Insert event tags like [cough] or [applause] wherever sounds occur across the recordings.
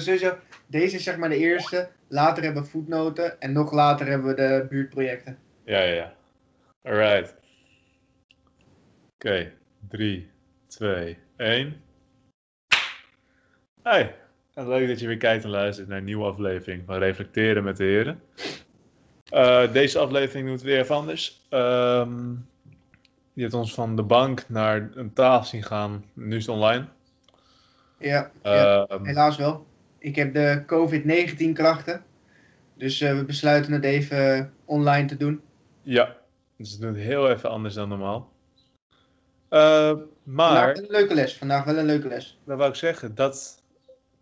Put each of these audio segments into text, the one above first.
sowieso, deze is zeg maar de eerste. Later hebben we voetnoten. En nog later hebben we de buurtprojecten. Ja, ja, ja. Alright. Oké, 3, 2, 1. Hey, en leuk dat je weer kijkt en luistert naar een nieuwe aflevering van Reflecteren met de Heren. Eh, deze aflevering doet weer even anders. Ehm, je hebt ons van de bank naar een tafel zien gaan. Nu is het online. Ja, ja Ehm, helaas wel. Ik heb de COVID-19 klachten. Dus eh, we besluiten het even online te doen. ja, dus we doen het heel even anders dan normaal. Eh, Vandaag maar... wel een leuke les. Vandaag wel een leuke les. Dat wou ik zeggen, dat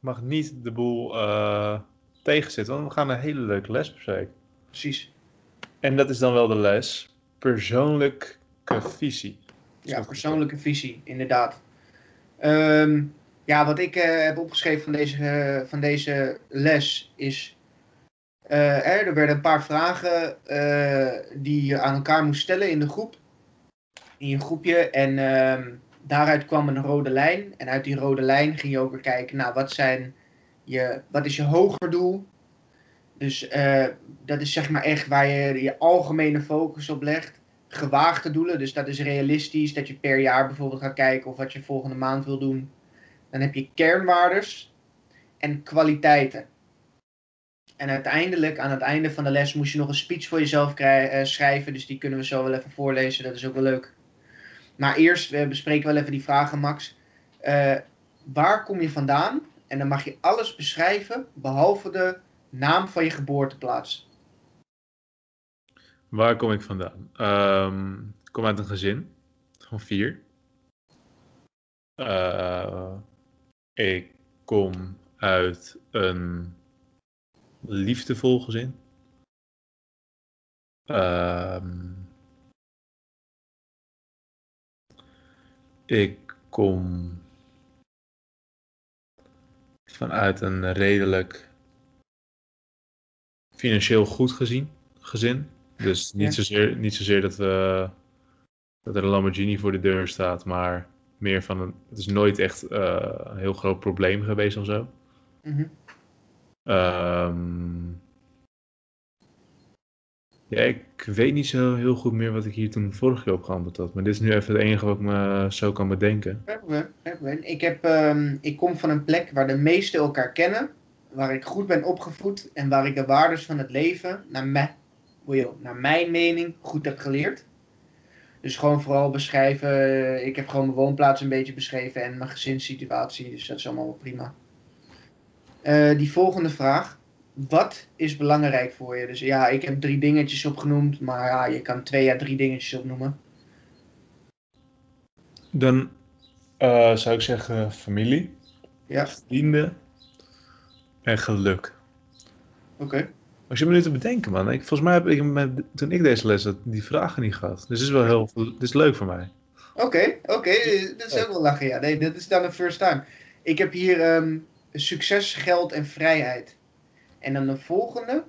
mag niet de boel eh tegenzitten, want we gaan een hele leuke les bespreken. Precies. En dat is dan wel de les persoonlijke visie. Ja, persoonlijke visie, inderdaad. Ehm, ja, wat ik eh, heb opgeschreven van deze, eh, van deze les is. eh, er, er werden een paar vragen die je aan elkaar moest stellen in de groep. In je groepje. En ehm, daaruit kwam een rode lijn. En uit die rode lijn ging je ook weer kijken, nou, wat, zijn je, wat is je hoger doel? Dus dat is zeg maar echt waar je je algemene focus op legt gewaagde doelen. Dus dat is realistisch, dat je per jaar bijvoorbeeld gaat kijken of wat je volgende maand wil doen. Dan heb je kernwaardes en kwaliteiten. En uiteindelijk, aan het einde van de les, moest je nog een speech voor jezelf eh, schrijven. Dus die kunnen we zo wel even voorlezen. Dat is ook wel leuk. Maar eerst we bespreken wel even die vragen, Max. Eh, waar kom je vandaan? En dan mag je alles beschrijven, behalve de naam van je geboorteplaats. Waar kom ik vandaan? Ehm, ik kom uit een gezin van vier. Eh, ik kom uit een liefdevol gezin. Ehm, ik kom vanuit een redelijk financieel goed gezien, gezin. Dus niet, Ja. zozeer, niet zozeer dat, we, dat er een Lamborghini voor de deur staat, maar meer van een. Het is nooit echt eh, een heel groot probleem geweest of zo. Mhm. Ehm, ja, ik weet niet zo heel goed meer wat ik hier toen vorige keer op geantwoord had. Maar dit is nu even het enige wat ik me zo kan bedenken. Ik, heb, ehm, ik kom van een plek waar de meesten elkaar kennen, waar ik goed ben opgevoed en waar ik de waardes van het leven, naar, me, naar mijn mening, goed heb geleerd. Dus gewoon vooral beschrijven, eh, ik heb gewoon mijn woonplaats een beetje beschreven en mijn gezinssituatie, dus dat is allemaal wel prima. Eh, die volgende vraag, wat is belangrijk voor je? Dus ja, ik heb drie dingetjes opgenoemd, maar ja, je kan twee à drie dingetjes opnoemen. Dan eh, zou ik zeggen familie, Ja, vrienden en geluk. oké. Als je me nu te bedenken, man. Ik, volgens mij heb ik met, toen ik deze les had, die vragen niet gehad. Dus dit is wel heel dit is leuk voor mij. Oké, oké, dat is ook wel lachen. Ja, nee, dat is dan de first time. Ik heb hier ehm, succes, geld en vrijheid. En dan de volgende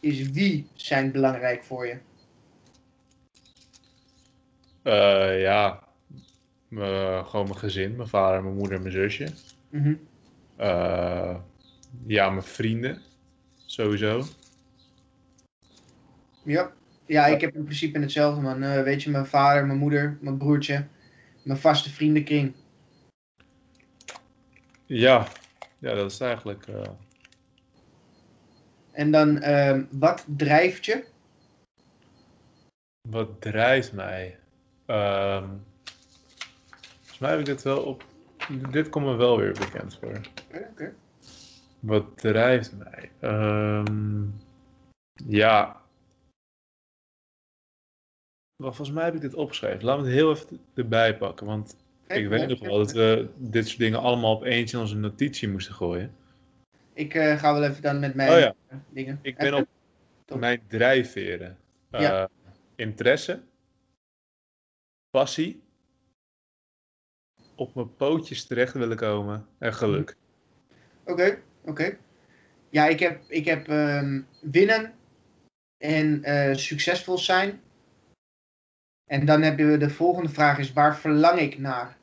is wie zijn belangrijk voor je? Eh, ja, gewoon mijn gezin, mijn vader, mijn moeder en mijn zusje. Mhm. Eh, ja, mijn vrienden, sowieso. Ja. ja, ik heb in principe hetzelfde, man. Eh, weet je, mijn vader, mijn moeder, mijn broertje, mijn vaste vriendenkring. Ja, ja dat is eigenlijk. eh. En dan, ehm, wat drijft je? wat drijft mij? Ehm, volgens mij heb ik dit wel op. Dit komt me wel weer bekend voor. Oké, oké. Wat drijft mij? Ehm, ja. Wel, volgens mij heb ik dit opgeschreven. Laat me het heel even erbij pakken. Want ik weet nog wel dat we dit soort dingen allemaal op eentje in onze notitie moesten gooien. Ik eh, ga wel even dan met mijn Oh ja. eh, dingen. Ik ben op Top. mijn drijfveren. Eh, Ja. Interesse. Passie. Op mijn pootjes terecht willen komen. En geluk. Oké, oké. Ja, ik heb, ik heb ehm, winnen en succesvol zijn. En dan hebben we de volgende vraag is, waar verlang ik naar?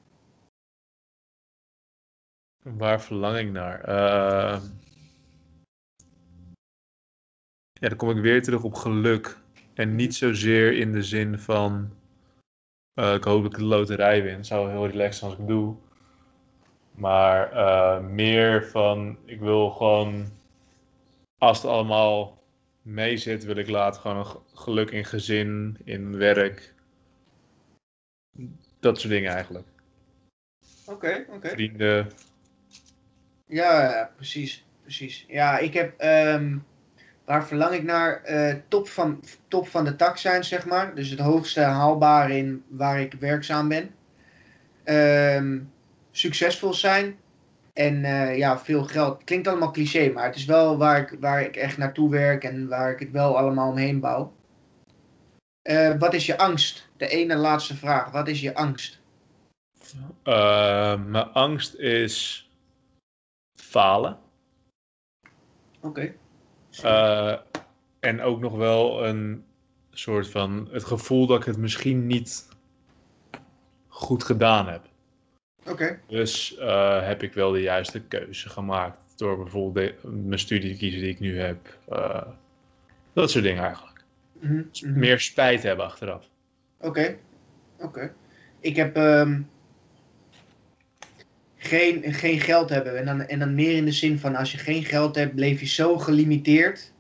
Waar verlang ik naar? Uh, ja, dan kom ik weer terug op geluk. En niet zozeer in de zin van. Uh, ik hoop dat ik de loterij win. Zou heel relaxed zijn als ik het doe. Maar uh, meer van. Ik wil gewoon. Als het allemaal mee zit, wil ik later gewoon een geluk in gezin, in werk. Dat soort dingen eigenlijk. Oké, okay, oké. Okay. Vrienden. Ja, precies. Precies. Ja, ik heb. Um, waar verlang ik naar? Uh, top, van, top van de tak zijn, zeg maar. Dus het hoogste haalbare in waar ik werkzaam ben. Um, succesvol zijn. En uh, ja, veel geld. Klinkt allemaal cliché, maar het is wel waar ik, waar ik echt naartoe werk en waar ik het wel allemaal omheen bouw. Uh, wat is je angst? De ene laatste vraag. Wat is je angst? Uh, mijn angst is falen. Oké. Okay. en ook nog wel een soort van het gevoel dat ik het misschien niet goed gedaan heb. Oké. Dus heb ik wel de juiste keuze gemaakt door bijvoorbeeld de, mijn studie te kiezen die ik nu heb. Dat soort dingen eigenlijk. Mm -hmm. dus meer spijt hebben achteraf. Oké. Okay. Oké. Okay. Ik heb um, geen, geen geld hebben. En dan, en dan meer in de zin van als je geen geld hebt, bleef je zo gelimiteerd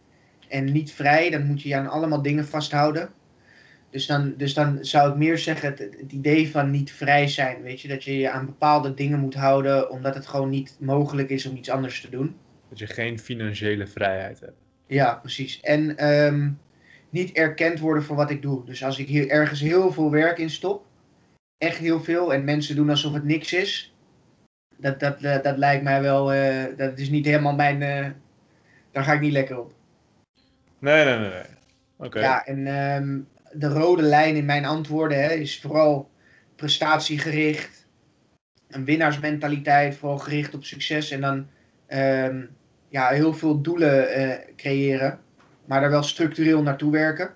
en niet vrij. Dan moet je je aan allemaal dingen vasthouden. Dus dan, dus dan zou ik meer zeggen, het, het, idee van niet vrij zijn, weet je, dat je je aan bepaalde dingen moet houden, omdat het gewoon niet mogelijk is om iets anders te doen. Dat je geen financiële vrijheid hebt. Ja, precies. En um, niet erkend worden voor wat ik doe. Dus als ik hier ergens heel veel werk in stop, echt heel veel, en mensen doen alsof het niks is, dat, dat, dat, dat lijkt mij wel, uh, dat is niet helemaal mijn, uh, daar ga ik niet lekker op. Nee, nee, nee. nee. Oké. Okay. Ja, en um, de rode lijn in mijn antwoorden hè, is vooral prestatiegericht. Een winnaarsmentaliteit, vooral gericht op succes. En dan um, ja, heel veel doelen uh, creëren, maar daar wel structureel naartoe werken.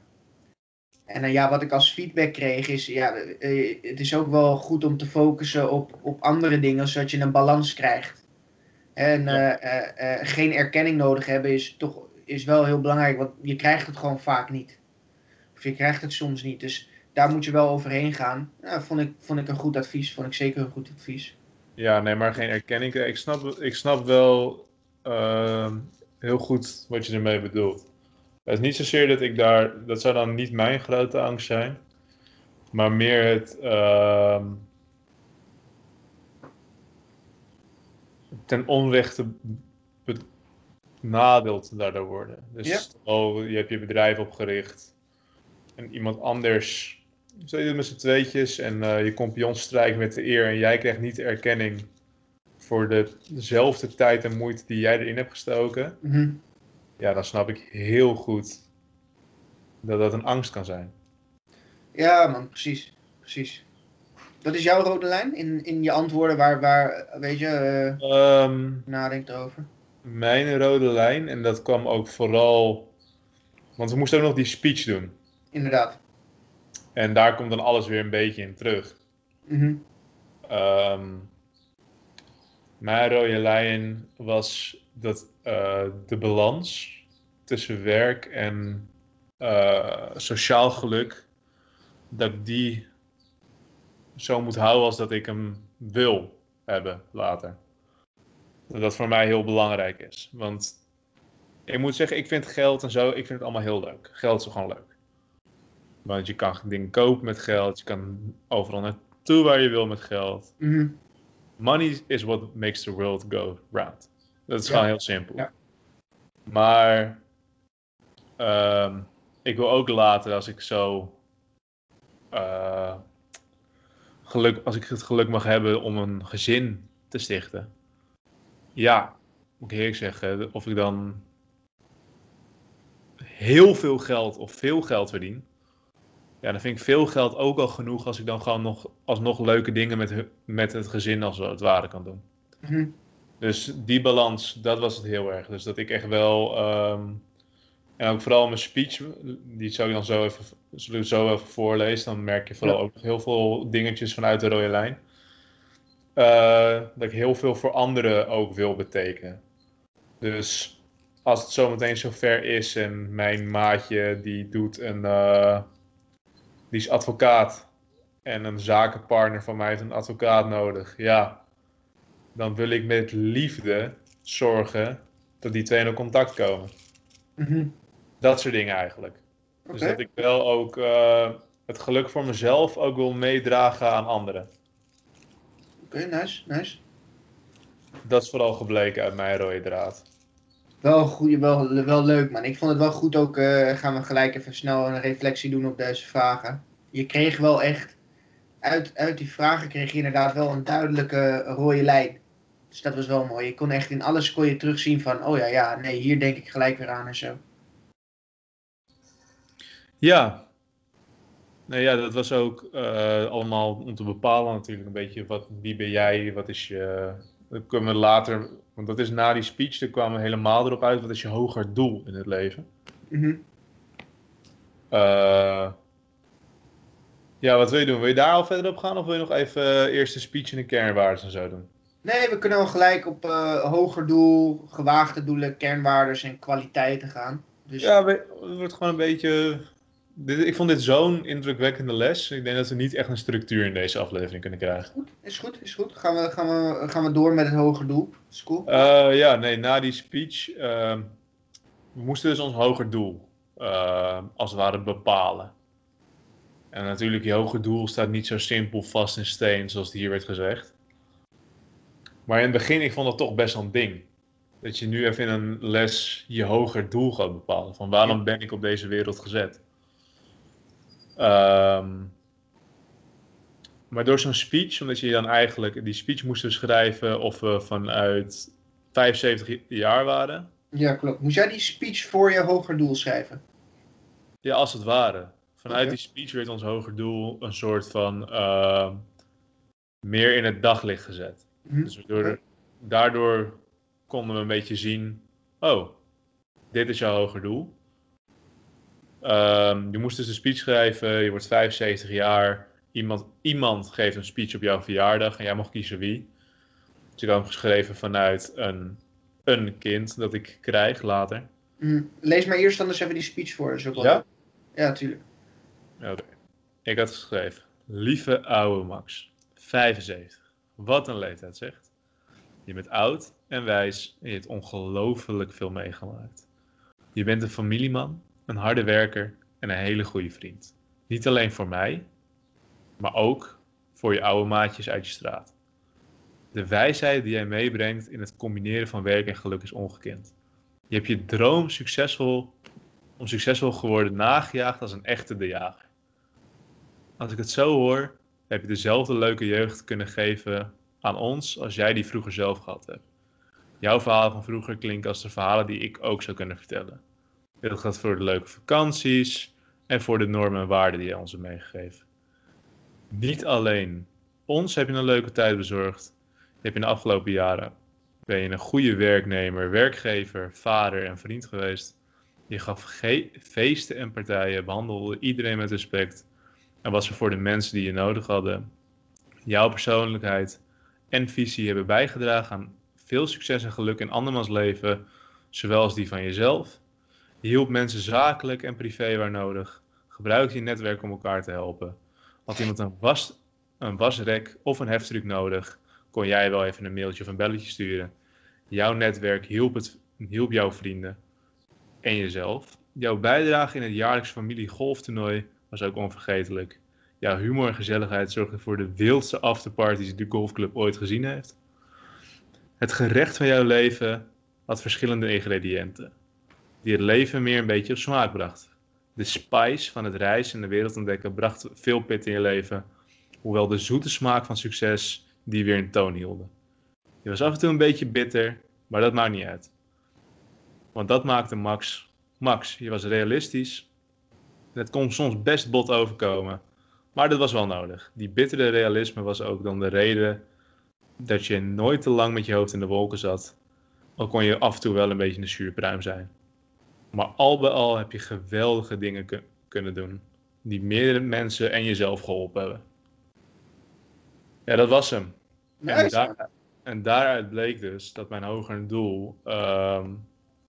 En uh, ja, wat ik als feedback kreeg is, ja, uh, het is ook wel goed om te focussen op, op andere dingen, zodat je een balans krijgt. En ja. geen erkenning nodig hebben is toch is wel heel belangrijk, want je krijgt het gewoon vaak niet. Of je krijgt het soms niet. Dus daar moet je wel overheen gaan. Ja, vond, ik, vond ik een goed advies. Vond ik zeker een goed advies. Ja, nee, maar geen erkenning. Ik snap, ik snap wel heel goed wat je ermee bedoelt. Het is niet zozeer dat ik daar... Dat zou dan niet mijn grote angst zijn. Maar meer het... Uh, ten onrechte benadeeld daardoor worden. Dus Ja. oh, je hebt je bedrijf opgericht en iemand anders, zo je het met z'n tweetjes en eh, je compagnon strijkt met de eer en jij krijgt niet de erkenning voor de, dezelfde tijd en moeite die jij erin hebt gestoken, Mhm. Ja, dan snap ik heel goed dat dat een angst kan zijn. Ja, man, precies. Precies. Wat is jouw rode lijn in, in je antwoorden waar, waar weet je, Ehm, nadenkt over? mijn rode lijn, en dat kwam ook vooral, want we moesten ook nog die speech doen. Inderdaad. En daar komt dan alles weer een beetje in terug. Mhm. Ehm, mijn rode lijn was dat eh, de balans tussen werk en eh, sociaal geluk, dat ik die zo moet houden als dat ik hem wil hebben later. Dat dat voor mij heel belangrijk is. Want ik moet zeggen, ik vind geld en zo, ik vind het allemaal heel leuk. Geld is gewoon leuk. Want je kan dingen kopen met geld, je kan overal naartoe waar je wil met geld. Mhm. Money is what makes the world go round. Dat is Ja. gewoon heel simpel. Ja. Maar ehm, ik wil ook later, als ik zo eh, geluk, als ik het geluk mag hebben om een gezin te stichten. Ja, moet ik eerlijk zeggen, of ik dan heel veel geld of veel geld verdien. Ja, dan vind ik veel geld ook al genoeg als ik dan gewoon nog alsnog leuke dingen met, met het gezin als het ware kan doen. Mhm. Dus die balans, dat was het heel erg. Dus dat ik echt wel. ehm, en ook vooral mijn speech, die zou ik dan zo even, zo even voorlezen. Dan merk je vooral Ja. ook heel veel dingetjes vanuit de rode lijn. eh, dat ik heel veel voor anderen ook wil betekenen. Dus als het zometeen zover is en mijn maatje die doet een, eh, die is advocaat en een zakenpartner van mij heeft een advocaat nodig, ja, dan wil ik met liefde zorgen dat die twee in contact komen. Mhm. Dat soort dingen eigenlijk. Dus dat ik wel ook eh, het geluk voor mezelf ook wil meedragen aan anderen. Oké, nice, nice. Dat is vooral gebleken uit mijn rode draad. Wel, goed, wel, wel leuk, man. Ik vond het wel goed ook. eh, gaan we gelijk even snel een reflectie doen op deze vragen. Je kreeg wel echt. Uit, uit die vragen kreeg je inderdaad wel een duidelijke rode lijn. Dus dat was wel mooi. Je kon echt in alles kon je terugzien van. Oh ja, ja, nee, hier denk ik gelijk weer aan en zo. Ja. Nee, ja, dat was ook eh, allemaal om te bepalen natuurlijk een beetje wat, wie ben jij, wat is je... Dat kunnen we later, want dat is na die speech, daar kwamen we helemaal erop uit, wat is je hoger doel in het leven? Eh, ja, wat wil je doen? Wil je daar al verder op gaan of wil je nog even eerst de speech en de kernwaarden en zo doen? Nee, we kunnen wel gelijk op eh, hoger doel, gewaagde doelen, kernwaardes en kwaliteiten gaan. Dus Ja, het wordt gewoon een beetje... Dit, ik vond dit zo'n indrukwekkende les. Ik denk dat we niet echt een structuur in deze aflevering kunnen krijgen. goed, is goed, is goed. Gaan we, gaan we, gaan we door met het hoger doel. Is cool. Eh, ja, nee, na die speech. ehm, we moesten dus ons hoger doel, eh, als het ware, bepalen. En natuurlijk, je hoger doel staat niet zo simpel vast in steen, zoals het hier werd gezegd. Maar in het begin, ik vond dat toch best wel een ding. Dat je nu even in een les je hoger doel gaat bepalen. Van waarom ben ik op deze wereld gezet? Ehm, maar door zo'n speech, omdat je dan eigenlijk die speech moesten schrijven of we vanuit 75 jaar waren. Ja, klopt. Moest jij die speech voor je hoger doel schrijven? Ja, als het ware. Vanuit die speech werd ons hoger doel een soort van ehm, meer in het daglicht gezet. Mhm. Dus door, daardoor konden we een beetje zien, oh, dit is jouw hoger doel. Ehm, je moest dus een speech schrijven, je wordt 75 jaar, iemand, iemand geeft een speech op jouw verjaardag en jij mag kiezen wie. Dus ik had hem geschreven vanuit een, een kind dat ik krijg later. Mhm. Lees maar eerst anders even die speech voor. Dat is ook wel Ja? Ja, tuurlijk. Oké. Ik had geschreven, lieve oude Max, 75. Wat een leeftijd zegt. Je bent oud en wijs en je hebt ongelooflijk veel meegemaakt. Je bent een familieman, een harde werker en een hele goede vriend. Niet alleen voor mij, maar ook voor je oude maatjes uit je straat. De wijsheid die jij meebrengt in het combineren van werk en geluk is ongekend. Je hebt je droom succesvol, om succesvol geworden nagejaagd als een echte de jager. Als ik het zo hoor, heb je dezelfde leuke jeugd kunnen geven aan ons als jij die vroeger zelf gehad hebt. Jouw verhalen van vroeger klinken als de verhalen die ik ook zou kunnen vertellen. Dit gaat voor de leuke vakanties en voor de normen en waarden die jij ons hebt meegegeven. Niet alleen ons heb je een leuke tijd bezorgd, je hebt in de afgelopen jaren ben je een goede werknemer, werkgever, vader en vriend geweest. Je gaf feesten en partijen, behandelde iedereen met respect en was er voor de mensen die je nodig hadden. Jouw persoonlijkheid en visie hebben bijgedragen aan veel succes en geluk in andermans leven, zowel als die van jezelf. Je hielp mensen zakelijk en privé waar nodig. Gebruikte je netwerk om elkaar te helpen. Had iemand een, was, een wasrek of een heftruck nodig, kon jij wel even een mailtje of een belletje sturen. Jouw netwerk hielp, het, hielp jouw vrienden en jezelf. Jouw bijdrage in het jaarlijks familie golftoernooi was ook onvergetelijk. Jouw humor en gezelligheid zorgden voor de wildste afterparties die de golfclub ooit gezien heeft. Het gerecht van jouw leven had verschillende ingrediënten, die het leven meer een beetje op smaak brachten. De spice van het reizen en de wereld ontdekken bracht veel pit in je leven, hoewel de zoete smaak van succes die weer in toon hielden. Je was af en toe een beetje bitter, maar dat maakt niet uit. Want dat maakte Max. Max, je was realistisch. Het kon soms best bot overkomen, maar dat was wel nodig. Die bittere realisme was ook dan de reden dat je nooit te lang met je hoofd in de wolken zat. Al kon je af en toe wel een beetje een zuurpruim zijn. Maar al bij al heb je geweldige dingen kun- kunnen doen. Die meerdere mensen en jezelf geholpen hebben. Ja, dat was hem. En, daar, en daaruit bleek dus dat mijn hoger doel ehm,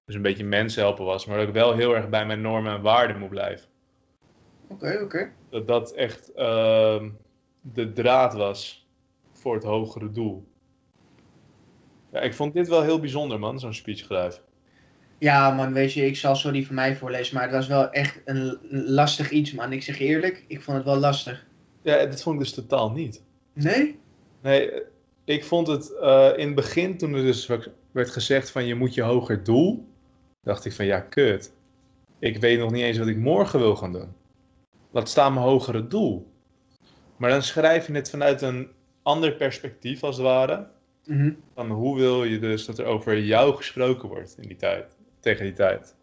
dus een beetje mensen helpen was, maar dat ik wel heel erg bij mijn normen en waarden moet blijven. Oké, oké. Dat dat echt ehm, de draad was voor het hogere doel. Ja, ik vond dit wel heel bijzonder, man, zo'n speech schrijven. Ja, man, weet je, ik zal zo die van mij voorlezen, maar het was wel echt een lastig iets, man. Ik zeg je eerlijk, ik vond het wel lastig. Ja, dit vond ik dus totaal niet. Nee? Nee, ik vond het eh, in het begin, toen er dus werd- werd gezegd van je moet je hoger doel, dacht ik van ja, kut. Ik weet nog niet eens wat ik morgen wil gaan doen. Laat staan mijn hogere doel. Maar dan schrijf je het vanuit een ander perspectief als het ware. Mhm. Van hoe wil je dus dat er over jou gesproken wordt in die tijd, tegen die tijd.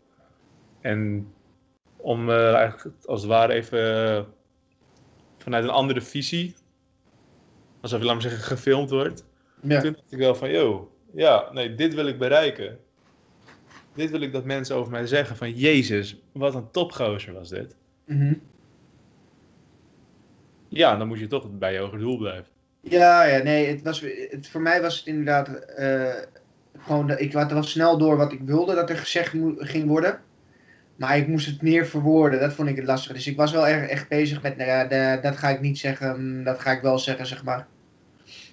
En om eh, eigenlijk als het ware even eh, vanuit een andere visie, alsof je, laat maar zeggen, gefilmd wordt. Ja. Toen dacht ik wel van, yo, ja, nee, dit wil ik bereiken. Dit wil ik dat mensen over mij zeggen van, jezus, wat een topgozer was dit. Mhm. Ja, dan moet je toch bij je hoger doel blijven. Ja, ja, nee, het was, het, voor mij was het inderdaad eh, gewoon, dat ik had wel snel door wat ik wilde dat er gezegd ging worden. Maar ik moest het meer verwoorden, dat vond ik het lastig. Dus ik was wel erg echt bezig met, nou ja, de- dat ga ik niet zeggen, mm, dat ga ik wel zeggen, zeg maar.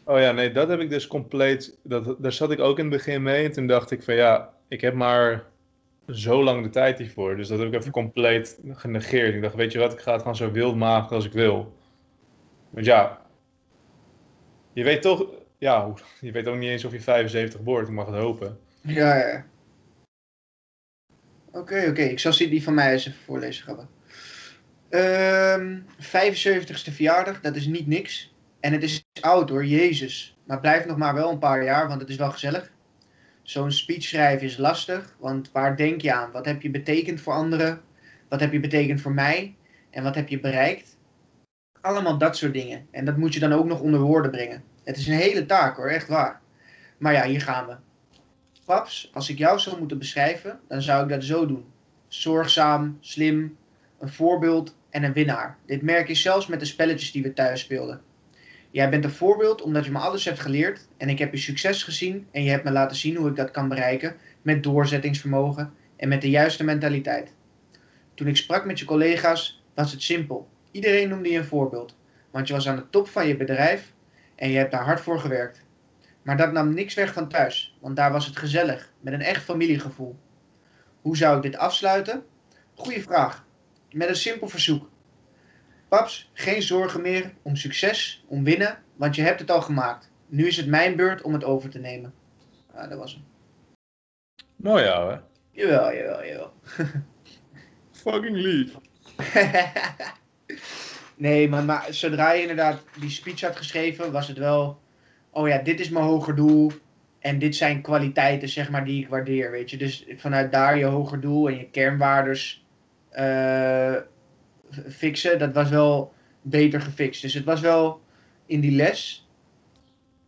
Oh ja, nee, dat heb ik dus compleet. Dat, daar zat ik ook in het begin mee. En toen dacht ik van ja, ik heb maar zo lang de tijd hiervoor. Dus dat heb ik even compleet genegeerd. Ik dacht, weet je wat, ik ga het gewoon zo wild maken als ik wil. Want ja, je weet toch, ja, je weet ook niet eens of je 75 wordt. Ik mag het hopen. Ja, ja. Oké, oké. Ik zal die van mij eens even voorlezen, Gabba. Ehm 75ste verjaardag, dat is niet niks. En het is oud hoor, Jezus. Maar blijf nog maar wel een paar jaar, want het is wel gezellig. Zo'n speech schrijven is lastig, want waar denk je aan? Wat heb je betekend voor anderen? Wat heb je betekend voor mij? En wat heb je bereikt? Allemaal dat soort dingen. En dat moet je dan ook nog onder woorden brengen. Het is een hele taak hoor, echt waar. Maar ja, hier gaan we. Paps, als ik jou zou moeten beschrijven, dan zou ik dat zo doen. Zorgzaam, slim, een voorbeeld en een winnaar. Dit merk je zelfs met de spelletjes die we thuis speelden. Jij bent een voorbeeld omdat je me alles hebt geleerd en ik heb je succes gezien en je hebt me laten zien hoe ik dat kan bereiken met doorzettingsvermogen en met de juiste mentaliteit. Toen ik sprak met je collega's was het simpel. Iedereen noemde je een voorbeeld, want je was aan de top van je bedrijf en je hebt daar hard voor gewerkt. Maar dat nam niks weg van thuis, want daar was het gezellig, met een echt familiegevoel. Hoe zou ik dit afsluiten? Goeie vraag. Met een simpel verzoek. Paps, geen zorgen meer om succes, om winnen, want je hebt het al gemaakt. Nu is het mijn beurt om het over te nemen. Ah, dat was hem. Mooi ja, hè? Jawel, jawel, jawel. [laughs] Fucking lief. [laughs] nee, maar, maar zodra je inderdaad die speech had geschreven, was het wel... Oh ja, dit is mijn hoger doel. En dit zijn kwaliteiten, zeg maar, die ik waardeer, weet je. Dus vanuit daar je hoger doel en je kernwaardes eh, fixen, dat was wel beter gefixt. Dus het was wel in die les,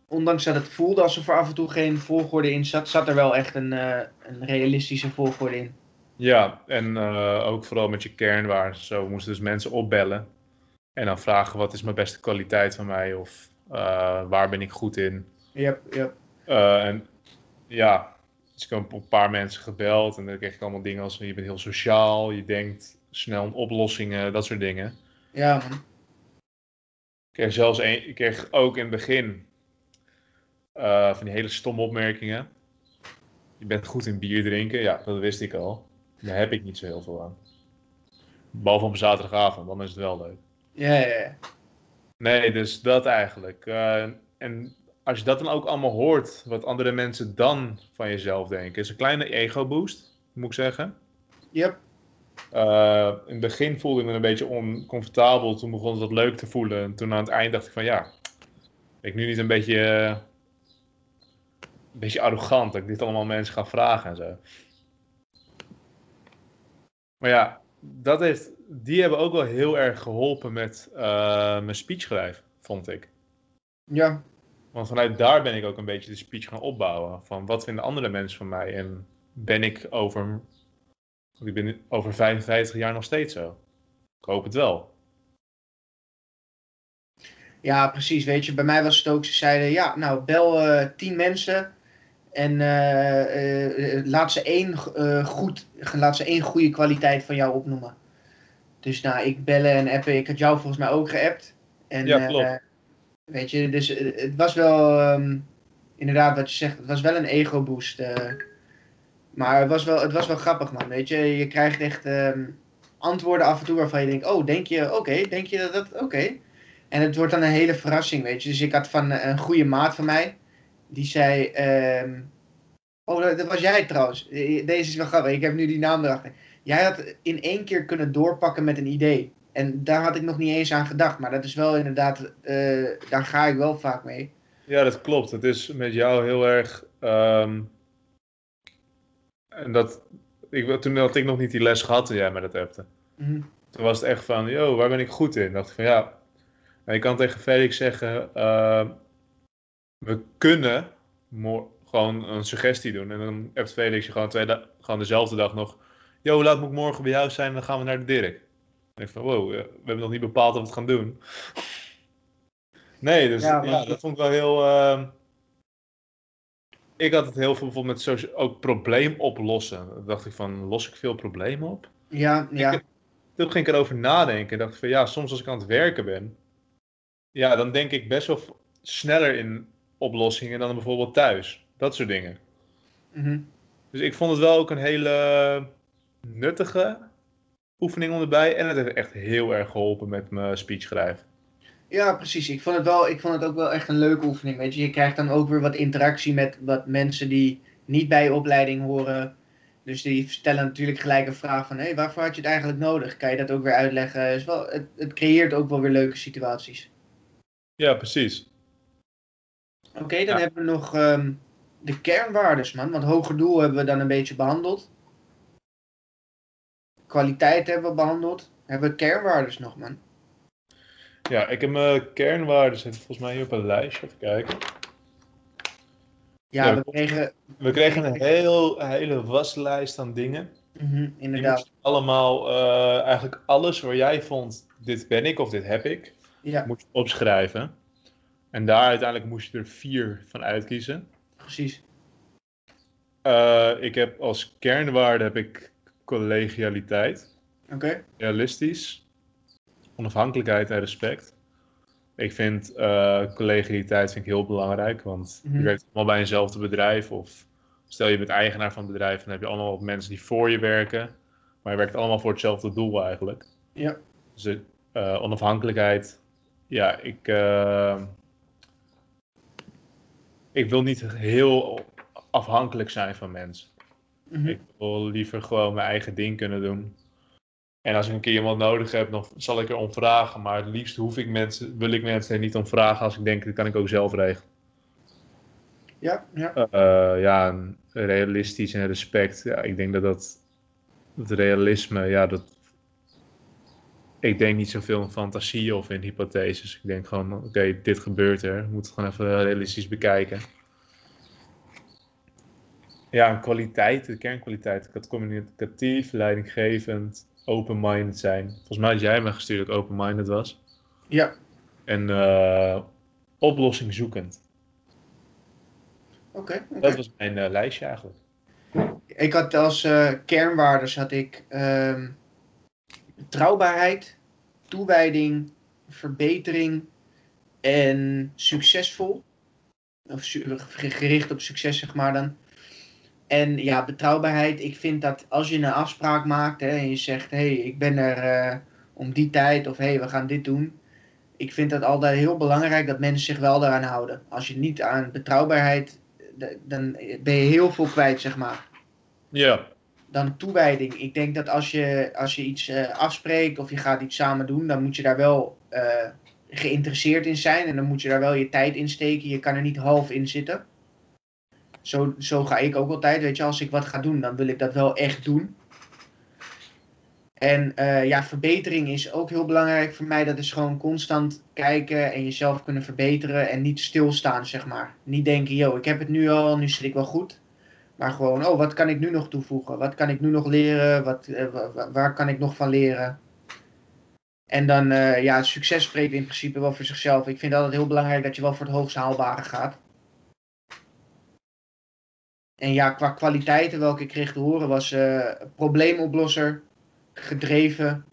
ondanks dat het voelde alsof er af en toe geen volgorde in zat, zat er wel echt een, eh, een realistische volgorde in. Ja, en eh, ook vooral met je kernwaarden. Zo we moesten dus mensen opbellen. En dan vragen wat is mijn beste kwaliteit van mij of eh, waar ben ik goed in. Yep, yep. Eh, en ja, dus ik heb een paar mensen gebeld en dan kreeg ik allemaal dingen als je bent heel sociaal, je denkt snel aan oplossingen, dat soort dingen. Ja, man. Ik kreeg zelfs een, ik kreeg ook in het begin van die hele stomme opmerkingen. Je bent goed in bier drinken, ja, dat wist ik al. Daar heb ik niet zo heel veel aan. Behalve op zaterdagavond, dan is het wel leuk. Ja, ja, ja. Nee, dus dat eigenlijk. Eh, en als je dat dan ook allemaal hoort, wat andere mensen dan van jezelf denken, is een kleine ego-boost, moet ik zeggen. Yep. Eh, in het begin voelde ik me een beetje oncomfortabel, toen begon het wat leuk te voelen. En toen aan het eind dacht ik van ja, ben ik nu niet een beetje, eh, een beetje arrogant dat ik dit allemaal mensen ga vragen en zo. Maar ja, dat heeft, die hebben ook wel heel erg geholpen met eh, mijn speech schrijven, vond ik. Ja, Want vanuit daar ben ik ook een beetje de speech gaan opbouwen. Van wat vinden andere mensen van mij? En ben ik over, ik ben over 55 jaar nog steeds zo? Ik hoop het wel. Ja, precies. Weet je, bij mij was het ook, ze zeiden, ja, nou, bel eh, tien mensen en eh, eh, laat, ze één, eh, goed, laat ze één goede kwaliteit van jou opnoemen. Dus nou, ik bellen en appen, ik had jou volgens mij ook geappt. En, Ja, eh, klopt. weet je, dus eh, het was wel, ehm, inderdaad wat je zegt, het was wel een ego-boost. eh. maar het was, wel, het was wel grappig, man. Weet je, je krijgt echt ehm, antwoorden af en toe waarvan je denkt, oh, denk je, oké, denk je dat dat, oké. En het wordt dan een hele verrassing, weet je. Dus ik had van eh, een goede maat van mij, die zei, ehm, oh, dat, was jij trouwens. Eh, Deze is wel grappig, ik heb nu die naam erachter. Jij had in één keer kunnen doorpakken met een idee. En daar had ik nog niet eens aan gedacht. Maar dat is wel inderdaad, eh, daar ga ik wel vaak mee. Ja, dat klopt. Het is met jou heel erg. ehm, en dat, ik, toen had ik nog niet die les gehad toen jij me dat appte. Mhm. Toen was het echt van, yo, waar ben ik goed in? dacht ik van, ja. En je kan tegen Felix zeggen, ehm, we kunnen gewoon een suggestie doen. En dan appt Felix je gewoon, twee gewoon dezelfde dag nog, yo, laat me morgen bij jou zijn en dan gaan we naar de Dirk. En ik van, wow, we hebben nog niet bepaald of we het gaan doen. Nee, dus Ja, dat vond ik wel heel... ehm, ik had het heel veel bijvoorbeeld met ook probleem oplossen. Dan dacht ik van, los ik veel problemen op? Ja, ja. Ik- toen ging ik erover nadenken en dacht ik van ja, soms als ik aan het werken ben, ja, dan denk ik best wel sneller in oplossingen dan bijvoorbeeld thuis. Dat soort dingen. Mhm. Dus ik vond het wel ook een hele nuttige oefening om erbij. En het heeft echt heel erg geholpen met mijn speech schrijven. Ja, precies. Ik vond, het wel, ik vond het ook wel echt een leuke oefening. Weet je, je krijgt dan ook weer wat interactie met wat mensen die niet bij je opleiding horen. Dus die stellen natuurlijk gelijk een vraag van, hé, hey, waarvoor had je het eigenlijk nodig? Kan je dat ook weer uitleggen? Is wel, het, het creëert ook wel weer leuke situaties. Ja, precies. Oké, dan Ja. hebben we nog ehm, de kernwaardes, man. Want hoger doel hebben we dan een beetje behandeld. Kwaliteit hebben we behandeld. Hebben we kernwaardes nog, man? Ja, ik heb mijn kernwaarden zitten volgens mij hier op een lijstje. Even kijken. Ja, Ja, we kregen... We kregen een heel, een hele waslijst aan dingen. Mhm, Die inderdaad. allemaal, eh, eigenlijk alles waar jij vond, dit ben ik of dit heb ik, Ja, moet je opschrijven. En daar uiteindelijk moest je er vier van uitkiezen. precies. Eh, ik heb als kernwaarde heb ik collegialiteit, Oké. realistisch, onafhankelijkheid en respect. Ik vind eh, collegialiteit vind ik heel belangrijk, want Mhm. je werkt allemaal bij eenzelfde bedrijf. Of stel je bent eigenaar van een bedrijf, dan heb je allemaal mensen die voor je werken. Maar je werkt allemaal voor hetzelfde doel eigenlijk. Ja. Dus eh, onafhankelijkheid, ja, ik, ik wil niet heel afhankelijk zijn van mensen. Mhm. Ik wil liever gewoon mijn eigen ding kunnen doen. En als ik een keer iemand nodig heb, dan zal ik er om vragen. Maar het liefst hoef ik mensen, wil ik mensen er niet om vragen als ik denk, dat kan ik ook zelf regelen. Ja, ja. Eh, ja, realistisch en respect. Ja, ik denk dat dat, dat realisme, ja, dat. Ik denk niet zoveel in fantasie of in hypotheses. Ik denk gewoon, oké, dit gebeurt er. We moeten het gewoon even realistisch bekijken. Ja, en kwaliteit, de kernkwaliteit. Ik had communicatief, leidinggevend, open-minded zijn. Volgens mij had jij me gestuurd dat ik open-minded was. Ja, En eh oplossinggzoekend. oké. oké. Dat was mijn eh, lijstje eigenlijk. Ik had als eh, kernwaardes had ik ehm, betrouwbaarheid, toewijding, verbetering en succesvol. Of gericht op succes, zeg maar dan. En ja, betrouwbaarheid. Ik vind dat als je een afspraak maakt hè, en je zegt: hé, hey, ik ben er eh, om die tijd of hé, hey, we gaan dit doen. Ik vind dat altijd heel belangrijk dat mensen zich wel daaraan houden. Als je niet aan betrouwbaarheid, d- dan ben je heel veel kwijt, zeg maar Ja, dan toewijding. Ik denk dat als je, als je iets eh, afspreekt of je gaat iets samen doen, dan moet je daar wel eh, geïnteresseerd in zijn. En dan moet je daar wel je tijd in steken. Je kan er niet half in zitten. Zo, zo ga ik ook altijd. Weet je, als ik wat ga doen, dan wil ik dat wel echt doen. En eh, ja, verbetering is ook heel belangrijk voor mij. Dat is gewoon constant kijken en jezelf kunnen verbeteren en niet stilstaan, zeg maar. Niet denken, yo, ik heb het nu al, nu zit ik wel goed. Maar gewoon, oh, wat kan ik nu nog toevoegen? Wat kan ik nu nog leren? Wat, eh, wa- wa- waar kan ik nog van leren? En dan, eh, ja, succes spreekt in principe wel voor zichzelf. Ik vind altijd heel belangrijk dat je wel voor het hoogst haalbare gaat. En ja, qua kwaliteiten welke ik kreeg te horen was eh, probleemoplosser, gedreven,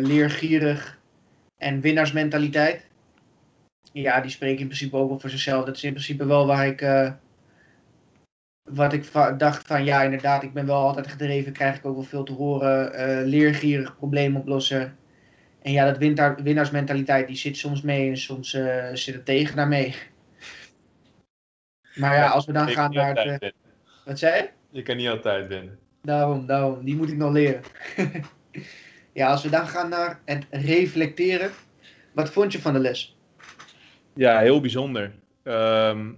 leergierig en winnaarsmentaliteit. Ja, die spreken in principe ook wel voor zichzelf. Dat is in principe wel waar ik, wat ik va- dacht van ja, inderdaad, ik ben wel altijd gedreven, krijg ik ook wel veel te horen. eh, leergierig, probleemoplosser. En ja, dat winnaar, winnaarsmentaliteit, die zit soms mee en soms eh, zit het tegen daarmee. Maar ja, als we dan Je gaan kan niet naar het... wat zei je? Je kan niet altijd winnen. Daarom, daarom. Die moet ik nog leren. [laughs] ja, als we dan gaan naar het reflecteren. Wat vond je van de les? Ja, heel bijzonder. Ehm,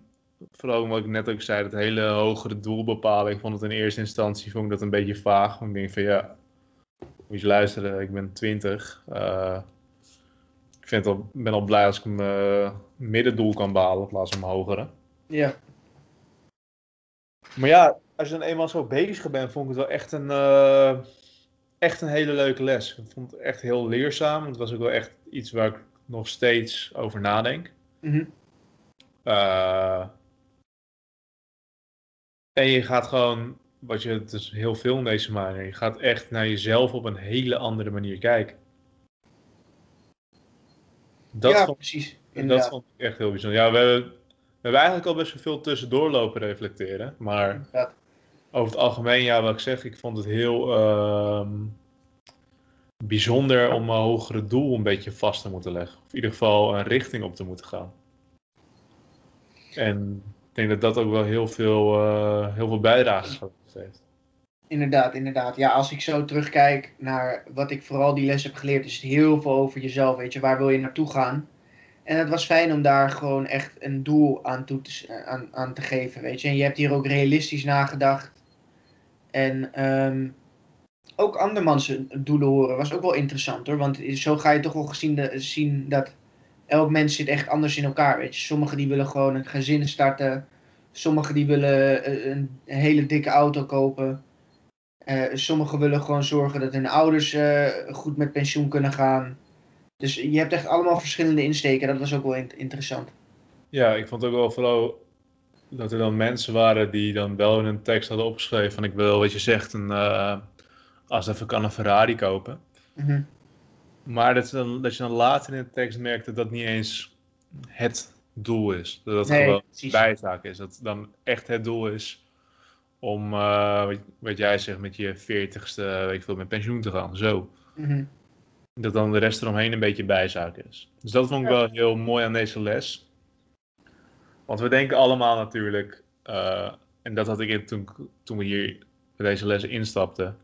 vooral wat ik net ook zei, dat hele hogere doelbepaling. Ik vond het in eerste instantie vond ik dat een beetje vaag. Want ik denk van ja, moet je eens luisteren, ik ben 20. Eh, ik vind het al, ben al blij als ik mijn middendoel kan behalen in plaats van mijn hogere. Ja. Maar ja, als je dan eenmaal zo bezig bent, vond ik het wel echt een, eh, echt een hele leuke les. Ik vond het echt heel leerzaam. Het was ook wel echt iets waar ik nog steeds over nadenk. Mhm. Eh, en je gaat gewoon, wat je, het is heel veel in deze manier, je gaat echt naar jezelf op een hele andere manier kijken. Dat, ja, vond, precies. dat Inderdaad. vond ik echt heel bijzonder. Ja, we hebben, we hebben eigenlijk al best wel veel tussendoor lopen reflecteren. Maar Inderdaad. over het algemeen, ja, wat ik zeg, ik vond het heel ehm, bijzonder om een hogere doel een beetje vast te moeten leggen. Of in ieder geval een richting op te moeten gaan. En denk dat dat ook wel heel veel, eh, heel veel bijdrage heeft. Inderdaad, inderdaad. Ja, als ik zo terugkijk naar wat ik vooral die les heb geleerd, is het heel veel over jezelf. Weet je, waar wil je naartoe gaan? En het was fijn om daar gewoon echt een doel aan, toe te, eh, aan, aan te geven, weet je. En je hebt hier ook realistisch nagedacht. En ehm, ook andermans doelen horen was ook wel interessant hoor. Want zo ga je toch wel gezien de, zien dat elk mens zit echt anders in elkaar, weet je. Sommigen die willen gewoon een gezin starten. Sommigen die willen eh, een hele dikke auto kopen. Eh, sommigen willen gewoon zorgen dat hun ouders eh, goed met pensioen kunnen gaan. Dus je hebt echt allemaal verschillende insteken. Dat was ook wel in- interessant. Ja, ik vond ook wel vooral dat er dan mensen waren die dan wel in een tekst hadden opgeschreven van ik wil, wat je zegt, een, eh, als even kan, een Ferrari kopen. Mhm. Maar dat, dan, dat je dan later in de tekst merkt dat dat niet eens het doel is. Dat dat Nee, gewoon precies. bijzaak is. Dat dan echt het doel is om, eh, wat, wat jij zegt, met je veertigste, weet ik veel, met pensioen te gaan. Zo. Mhm. Dat dan de rest eromheen een beetje bijzaak is. Dus dat vond ik Ja. wel heel mooi aan deze les. Want we denken allemaal natuurlijk, eh, en dat had ik in- toen, toen we hier bij deze les instapten.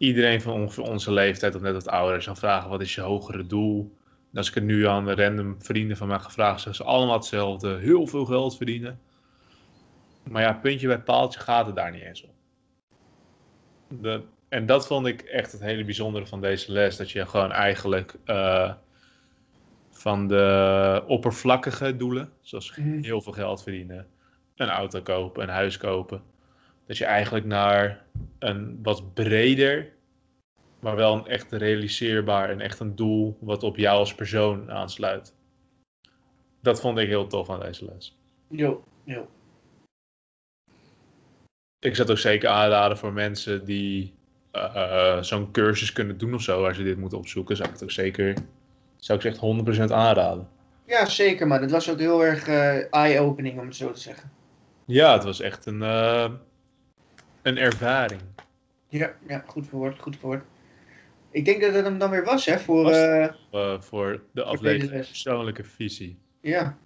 Iedereen van ongeveer onze leeftijd of net wat ouder zou vragen: wat is je hogere doel? En als ik het nu aan de random vrienden van mij ga vragen, zeggen ze allemaal hetzelfde: heel veel geld verdienen. Maar ja, puntje bij paaltje gaat het daar niet eens om. De, en dat vond ik echt het hele bijzondere van deze les. Dat je gewoon eigenlijk eh, van de oppervlakkige doelen, zoals Mhm. heel veel geld verdienen, een auto kopen, een huis kopen. Dat je eigenlijk naar een wat breder, maar wel een echt realiseerbaar en echt een doel wat op jou als persoon aansluit. Dat vond ik heel tof aan deze les. Jo, jo. Ik zou het ook zeker aanraden voor mensen die eh, eh, zo'n cursus kunnen doen of zo, als je dit moet opzoeken, zou ik het ook zeker, zou ik het echt 100% aanraden. Ja, zeker, maar het was ook heel erg eh, eye-opening, om het zo te zeggen. Ja, het was echt een, een ervaring. Ja, ja goed verwoord, goed verwoord. Ik denk dat het hem dan weer was, hè, voor... Was- eh, eh, voor de aflevering persoonlijke visie. ja,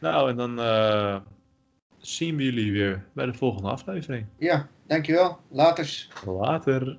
Nou, en dan eh, zien we jullie weer bij de volgende aflevering. ja, dankjewel. Laters. Later.